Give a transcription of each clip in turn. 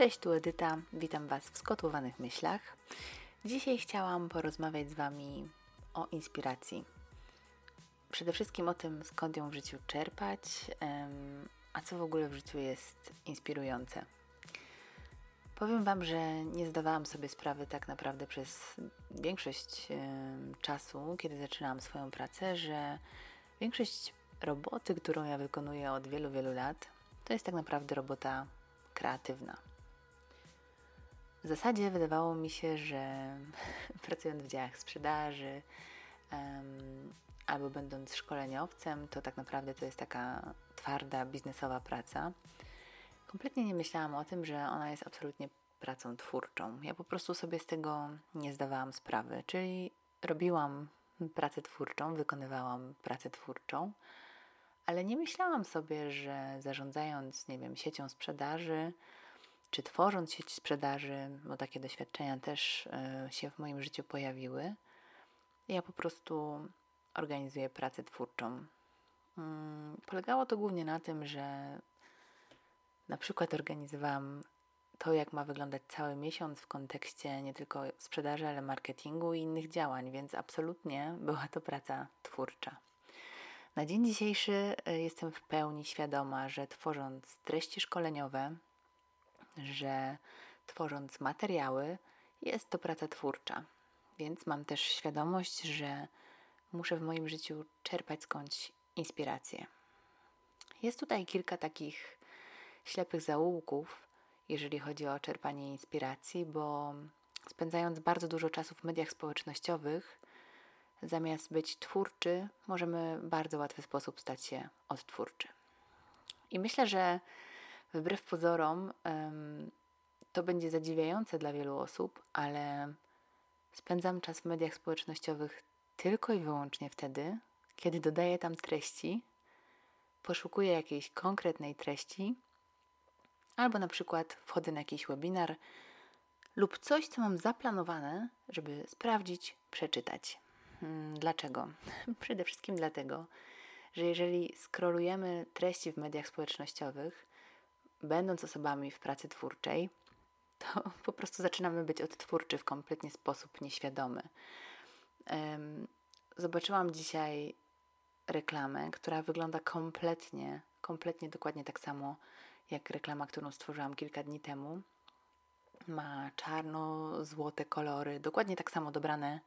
Cześć, tu Edyta. Witam Was w skotłowanych myślach. Dzisiaj chciałam porozmawiać z Wami o inspiracji. Przede wszystkim o tym, skąd ją w życiu czerpać, a co w ogóle w życiu jest inspirujące. Powiem Wam, że nie zdawałam sobie sprawy tak naprawdę przez większość czasu, kiedy zaczynałam swoją pracę, że większość roboty, którą ja wykonuję od wielu, wielu lat, to jest tak naprawdę robota kreatywna. W zasadzie wydawało mi się, że pracując w działach sprzedaży um, albo będąc szkoleniowcem, to tak naprawdę to jest taka twarda, biznesowa praca. Kompletnie nie myślałam o tym, że ona jest absolutnie pracą twórczą. Ja po prostu sobie z tego nie zdawałam sprawy, czyli robiłam pracę twórczą, wykonywałam pracę twórczą, ale nie myślałam sobie, że zarządzając, nie wiem, siecią sprzedaży, czy tworząc sieć sprzedaży, bo takie doświadczenia też e, się w moim życiu pojawiły, ja po prostu organizuję pracę twórczą. Mm, polegało to głównie na tym, że na przykład organizowałam to, jak ma wyglądać cały miesiąc w kontekście nie tylko sprzedaży, ale marketingu i innych działań, więc absolutnie była to praca twórcza. Na dzień dzisiejszy e, jestem w pełni świadoma, że tworząc treści szkoleniowe, że tworząc materiały, jest to praca twórcza. Więc mam też świadomość, że muszę w moim życiu czerpać skądś inspirację. Jest tutaj kilka takich ślepych zaułków, jeżeli chodzi o czerpanie inspiracji, bo spędzając bardzo dużo czasu w mediach społecznościowych, zamiast być twórczy, możemy w bardzo łatwy sposób stać się odtwórczy. I myślę, że wbrew pozorom to będzie zadziwiające dla wielu osób, ale spędzam czas w mediach społecznościowych tylko i wyłącznie wtedy, kiedy dodaję tam treści, poszukuję jakiejś konkretnej treści, albo na przykład wchodzę na jakiś webinar lub coś, co mam zaplanowane, żeby sprawdzić, przeczytać. Hmm, dlaczego? Przede wszystkim dlatego, że jeżeli skrolujemy treści w mediach społecznościowych, będąc osobami w pracy twórczej, to po prostu zaczynamy być odtwórczy w kompletnie sposób nieświadomy. Zobaczyłam dzisiaj reklamę, która wygląda kompletnie, kompletnie dokładnie tak samo jak reklama, którą stworzyłam kilka dni temu. Ma czarno-złote kolory, dokładnie tak samo dobrane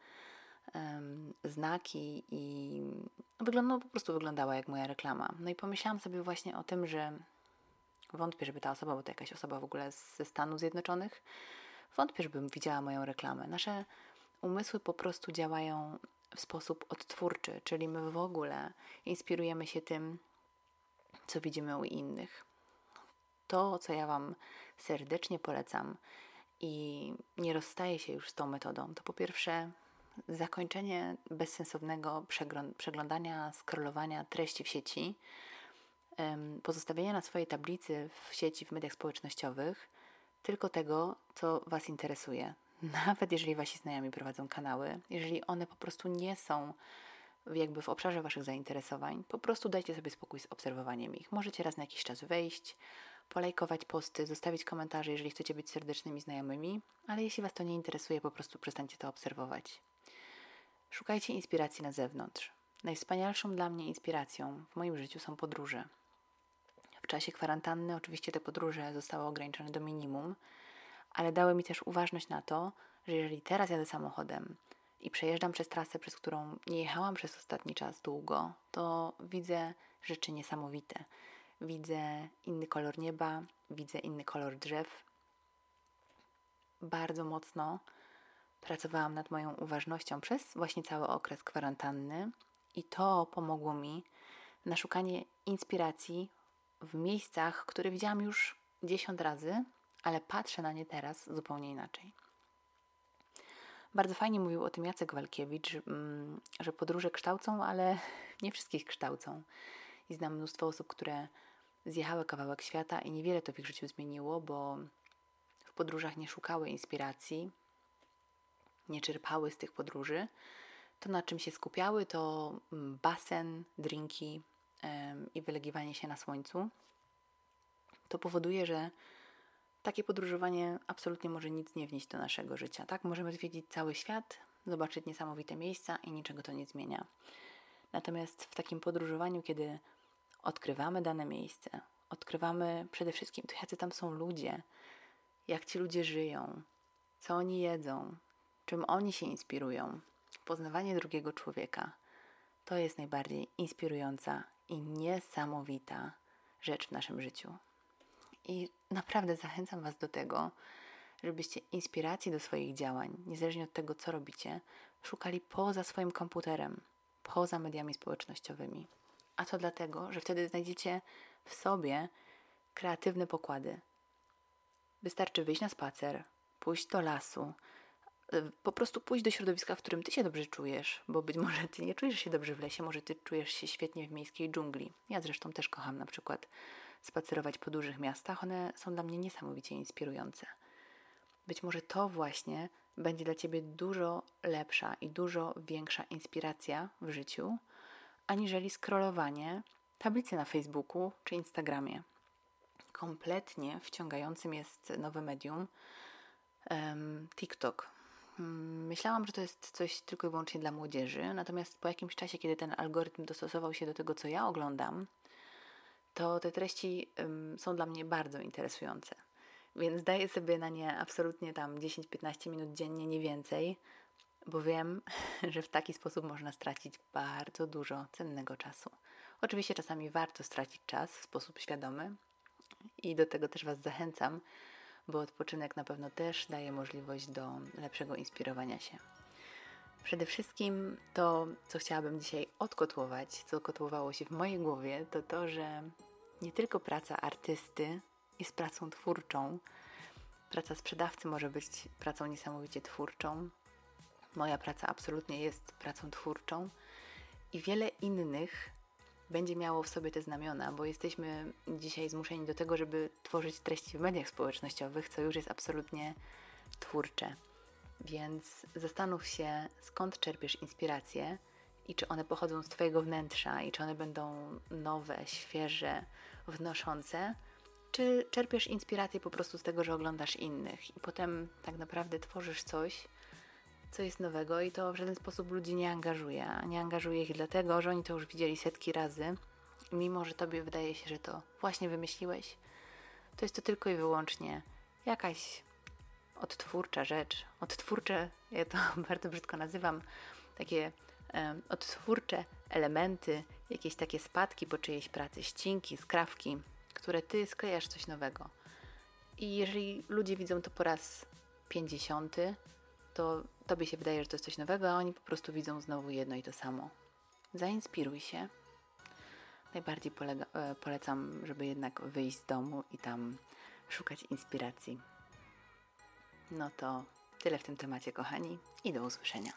um, znaki i wygląda, no, po prostu wyglądała jak moja reklama. No i pomyślałam sobie właśnie o tym, że Wątpię, żeby ta osoba, bo to jakaś osoba w ogóle ze Stanów Zjednoczonych, wątpię, żebym widziała moją reklamę. Nasze umysły po prostu działają w sposób odtwórczy, czyli my w ogóle inspirujemy się tym, co widzimy u innych. To, co ja Wam serdecznie polecam i nie rozstaję się już z tą metodą, to po pierwsze zakończenie bezsensownego przeglądania, scrollowania treści w sieci, pozostawienia na swojej tablicy w sieci, w mediach społecznościowych tylko tego, co Was interesuje. Nawet jeżeli Wasi znajomi prowadzą kanały, jeżeli one po prostu nie są jakby w obszarze Waszych zainteresowań, po prostu dajcie sobie spokój z obserwowaniem ich. Możecie raz na jakiś czas wejść, polajkować posty, zostawić komentarze, jeżeli chcecie być serdecznymi znajomymi, ale jeśli Was to nie interesuje, po prostu przestańcie to obserwować. Szukajcie inspiracji na zewnątrz. Najwspanialszą dla mnie inspiracją w moim życiu są podróże. W czasie kwarantanny oczywiście te podróże zostały ograniczone do minimum, ale dały mi też uważność na to, że jeżeli teraz jadę samochodem i przejeżdżam przez trasę, przez którą nie jechałam przez ostatni czas długo, to widzę rzeczy niesamowite. Widzę inny kolor nieba, widzę inny kolor drzew. Bardzo mocno pracowałam nad moją uważnością przez właśnie cały okres kwarantanny i to pomogło mi na szukanie inspiracji w miejscach, które widziałam już dziesiąt razy, ale patrzę na nie teraz zupełnie inaczej. Bardzo fajnie mówił o tym Jacek Walkiewicz, mm, że podróże kształcą, ale nie wszystkich kształcą. I znam mnóstwo osób, które zjechały kawałek świata i niewiele to w ich życiu zmieniło, bo w podróżach nie szukały inspiracji, nie czerpały z tych podróży. To, na czym się skupiały, to mm, basen, drinki, i wylegiwanie się na słońcu, to powoduje, że takie podróżowanie absolutnie może nic nie wnieść do naszego życia. Tak, możemy zwiedzić cały świat, zobaczyć niesamowite miejsca i niczego to nie zmienia. Natomiast w takim podróżowaniu, kiedy odkrywamy dane miejsce, odkrywamy przede wszystkim jacy tam są ludzie, jak ci ludzie żyją, co oni jedzą, czym oni się inspirują. Poznawanie drugiego człowieka to jest najbardziej inspirująca i niesamowita rzecz w naszym życiu. I naprawdę zachęcam Was do tego, żebyście inspiracji do swoich działań, niezależnie od tego, co robicie, szukali poza swoim komputerem, poza mediami społecznościowymi. A to dlatego, że wtedy znajdziecie w sobie kreatywne pokłady. Wystarczy wyjść na spacer, pójść do lasu, po prostu pójść do środowiska, w którym ty się dobrze czujesz, bo być może ty nie czujesz się dobrze w lesie, może ty czujesz się świetnie w miejskiej dżungli. Ja zresztą też kocham na przykład spacerować po dużych miastach, one są dla mnie niesamowicie inspirujące. Być może to właśnie będzie dla ciebie dużo lepsza i dużo większa inspiracja w życiu, aniżeli scrollowanie tablicy na Facebooku czy Instagramie. Kompletnie wciągającym jest nowe medium um, TikTok. Hmm, myślałam, że to jest coś tylko i wyłącznie dla młodzieży, natomiast po jakimś czasie, kiedy ten algorytm dostosował się do tego, co ja oglądam, to te treści są dla mnie bardzo interesujące. Więc daję sobie na nie absolutnie tam 10-15 minut dziennie, nie więcej, bo wiem, że w taki sposób można stracić bardzo dużo cennego czasu. Oczywiście czasami warto stracić czas w sposób świadomy i do tego też Was zachęcam, bo odpoczynek na pewno też daje możliwość do lepszego inspirowania się. Przede wszystkim to, co chciałabym dzisiaj odkotłować, co kotłowało się w mojej głowie, to to, że nie tylko praca artysty jest pracą twórczą, praca sprzedawcy może być pracą niesamowicie twórczą. Moja praca absolutnie jest pracą twórczą i wiele innych będzie miało w sobie te znamiona, bo jesteśmy dzisiaj zmuszeni do tego, żeby tworzyć treści w mediach społecznościowych, co już jest absolutnie twórcze. Więc zastanów się, skąd czerpiesz inspiracje i czy one pochodzą z Twojego wnętrza i czy one będą nowe, świeże, wnoszące, czy czerpiesz inspirację po prostu z tego, że oglądasz innych i potem tak naprawdę tworzysz coś, co jest nowego i to w żaden sposób ludzi nie angażuje. A nie angażuje ich dlatego, że oni to już widzieli setki razy, mimo że tobie wydaje się, że to właśnie wymyśliłeś, to jest to tylko i wyłącznie jakaś odtwórcza rzecz. Odtwórcze, ja to bardzo brzydko nazywam, takie um, odtwórcze elementy, jakieś takie spadki po czyjejś pracy, ścinki, skrawki, które ty sklejasz coś nowego. I jeżeli ludzie widzą to po raz pięćdziesiąty, to tobie się wydaje, że to jest coś nowego, a oni po prostu widzą znowu jedno i to samo. Zainspiruj się. Najbardziej polega, e, polecam, żeby jednak wyjść z domu i tam szukać inspiracji. No to tyle w tym temacie, kochani, i do usłyszenia.